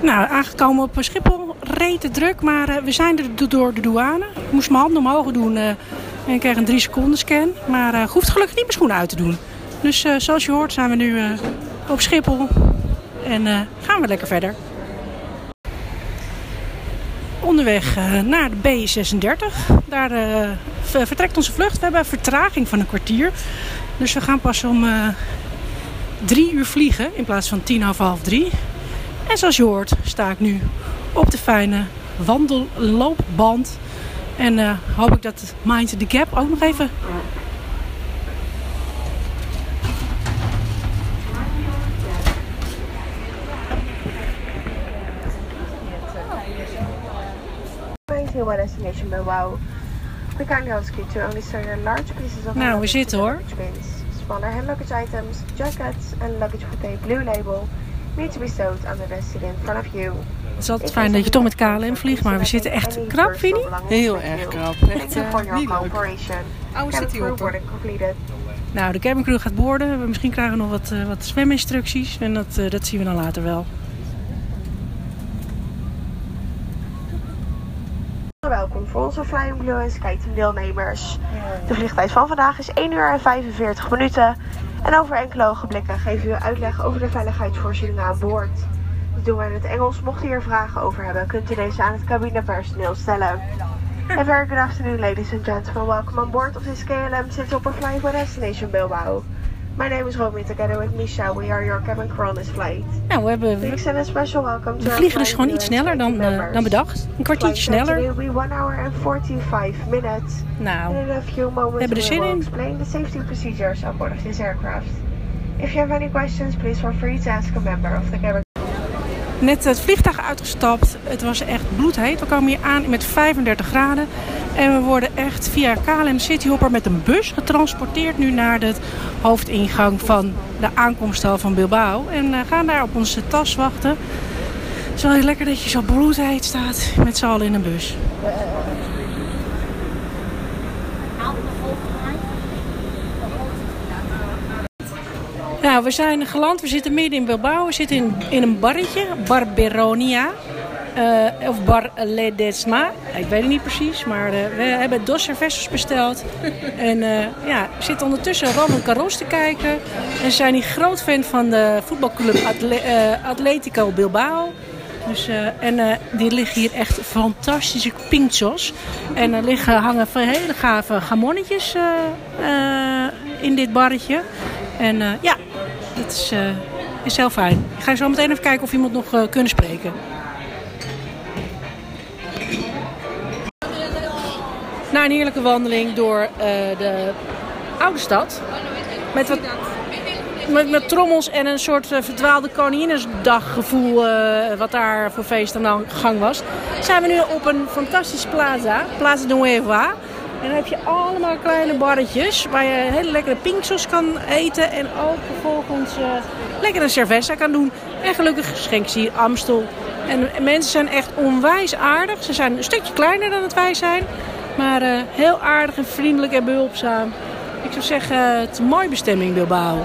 Nou, aangekomen op Schiphol, rete druk, maar uh, we zijn er door de douane. Ik moest mijn handen omhoog doen uh, en ik kreeg een 3 seconden scan. Maar uh, hoeft gelukkig niet mijn schoenen uit te doen. Dus zoals je hoort zijn we nu op Schiphol en gaan we lekker verder. Onderweg naar de B36. Daar vertrekt onze vlucht. We hebben vertraging van een kwartier. Dus we gaan pas om drie uur vliegen in plaats van tien half half drie. En zoals je hoort sta ik nu op de fijne wandelloopband. En uh, hoop ik dat Mind the Gap ook nog even... Nou, we zitten hoor. Smaller hand luggage items, jackets and luggage a blue label need to be stowed under the seat in front of you. Het is altijd fijn dat je toch met KLM vliegt, maar we zitten echt krap, vind je Heel erg krap. Echt uh, niet leuk. Oh, zit hier op. Nou, de cabincrew gaat boorden. Misschien krijgen we nog wat, uh, wat zweminstructies. En dat, uh, dat zien we dan later wel. Welkom voor onze Flying Blue en SkyTeam deelnemers. De vliegtijd van vandaag is 1 uur en 45 minuten. En over enkele ogenblikken geven we uitleg over de veiligheidsvoorzieningen aan boord. Dit doen we in het Engels. Mocht u hier vragen over hebben, kunt u deze aan het cabinepersoneel stellen. A very good afternoon, ladies and gentlemen. Welcome on board of this KLM Cityhopper flying for destination Bilbao. My name is Romy, together with Misha. We are your cabin crew on this flight. Nou, we, hebben, we, we, special welcome we vliegen dus gewoon iets sneller dan, uh, dan bedacht. Een kwartiertje sneller. Be 1 hour and 45 minutes. Nou, in a few moments we hebben er zin in. explain the safety procedures on board of this aircraft. If you have any questions, please feel free to ask a member of the cabin Net het vliegtuig uitgestapt. Het was echt bloedheet. We komen hier aan met 35 graden. En we worden echt via KLM Cityhopper met een bus getransporteerd nu naar de hoofdingang van de aankomsthal van Bilbao. En uh, gaan daar op onze tas wachten. Het is wel heel lekker dat je zo bloedheet staat met z'n allen in een bus. Nou, we zijn geland. We zitten midden in Bilbao. We zitten in, in een barretje, Bar Beronia. Uh, of Bar Ledesma. Ik weet het niet precies, maar uh, we hebben dos cervezas besteld. en uh, ja, zitten ondertussen Ramon Carros te kijken. En zijn die groot fan van de voetbalclub Atle Atletico Bilbao. Dus, en die liggen hier echt fantastische pinchos. En er liggen, hangen hele gave gamonnetjes in dit barretje. En ja, dat is, uh, heel fijn. Ik ga zo meteen even kijken of iemand nog uh, kunnen spreken. Na een heerlijke wandeling door uh, de oude stad. Met wat met, met, trommels en een soort uh, verdwaalde koninginnesdaggevoel uh, wat daar voor feest aan gang was. Zijn we nu op een fantastische plaza, Plaza Nueva. En dan heb je allemaal kleine barretjes waar je hele lekkere pinksos kan eten. En ook vervolgens uh, lekker een cerveza kan doen. En gelukkig schenken ze hier Amstel. En mensen zijn echt onwijs aardig. Ze zijn een stukje kleiner dan het wij zijn. Maar uh, heel aardig en vriendelijk en behulpzaam. Ik zou zeggen, het is een mooie bestemming Bilbao.